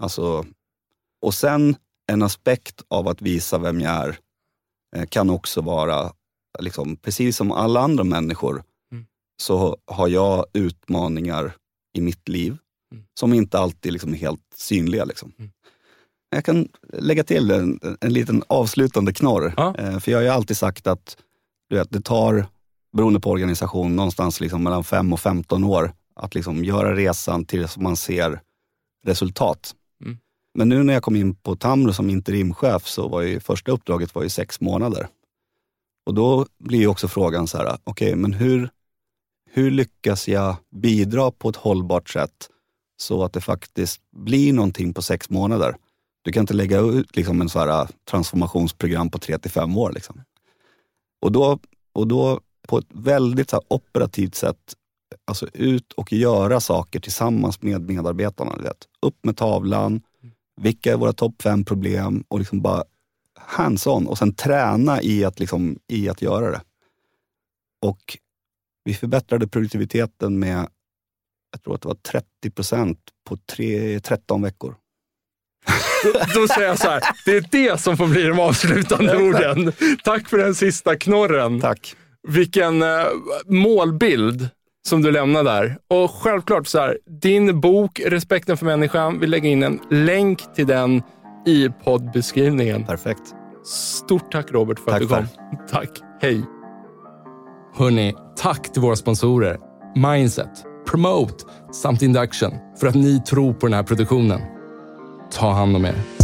Alltså, och sen en aspekt av att visa vem jag är eh, kan också vara, liksom, precis som alla andra människor, mm. så har jag utmaningar i mitt liv Mm. som inte alltid liksom är helt synliga. Liksom. Mm. Jag kan lägga till en, en liten avslutande knorr. Ja. Eh, För jag har ju alltid sagt att du vet, det tar, beroende på organisation, någonstans liksom mellan 5 och 15 år att liksom göra resan tills man ser resultat. Men nu när jag kom in på Tamro som interimchef så var ju första uppdraget var ju sex månader. Och då blir ju också frågan så här, okej, men hur, hur lyckas jag bidra på ett hållbart sätt så att det faktiskt blir någonting på sex månader? Du kan inte lägga ut liksom en så här transformationsprogram på tre till fem år. Liksom. Och, då, och då på ett väldigt så här operativt sätt, alltså ut och göra saker tillsammans med medarbetarna. Vet. Upp med tavlan, vilka är våra topp fem problem och liksom bara hands-on och sen träna i att, liksom, i att göra det. Och vi förbättrade produktiviteten med, jag tror att det var 30 procent på tre, 13 veckor. Då säger jag så här, det är det som får bli de avslutande orden. Tack för den sista knorren. Tack. Vilken eh, målbild som du lämnar där. Och självklart, så här, din bok Respekten för människan, vi lägger in en länk till den i poddbeskrivningen. Perfekt. Stort tack Robert för Tack att du kom. Tack. Hej. Hörni, tack till våra sponsorer Mindset, Promote samt Induction för att ni tror på den här produktionen. Ta hand om er.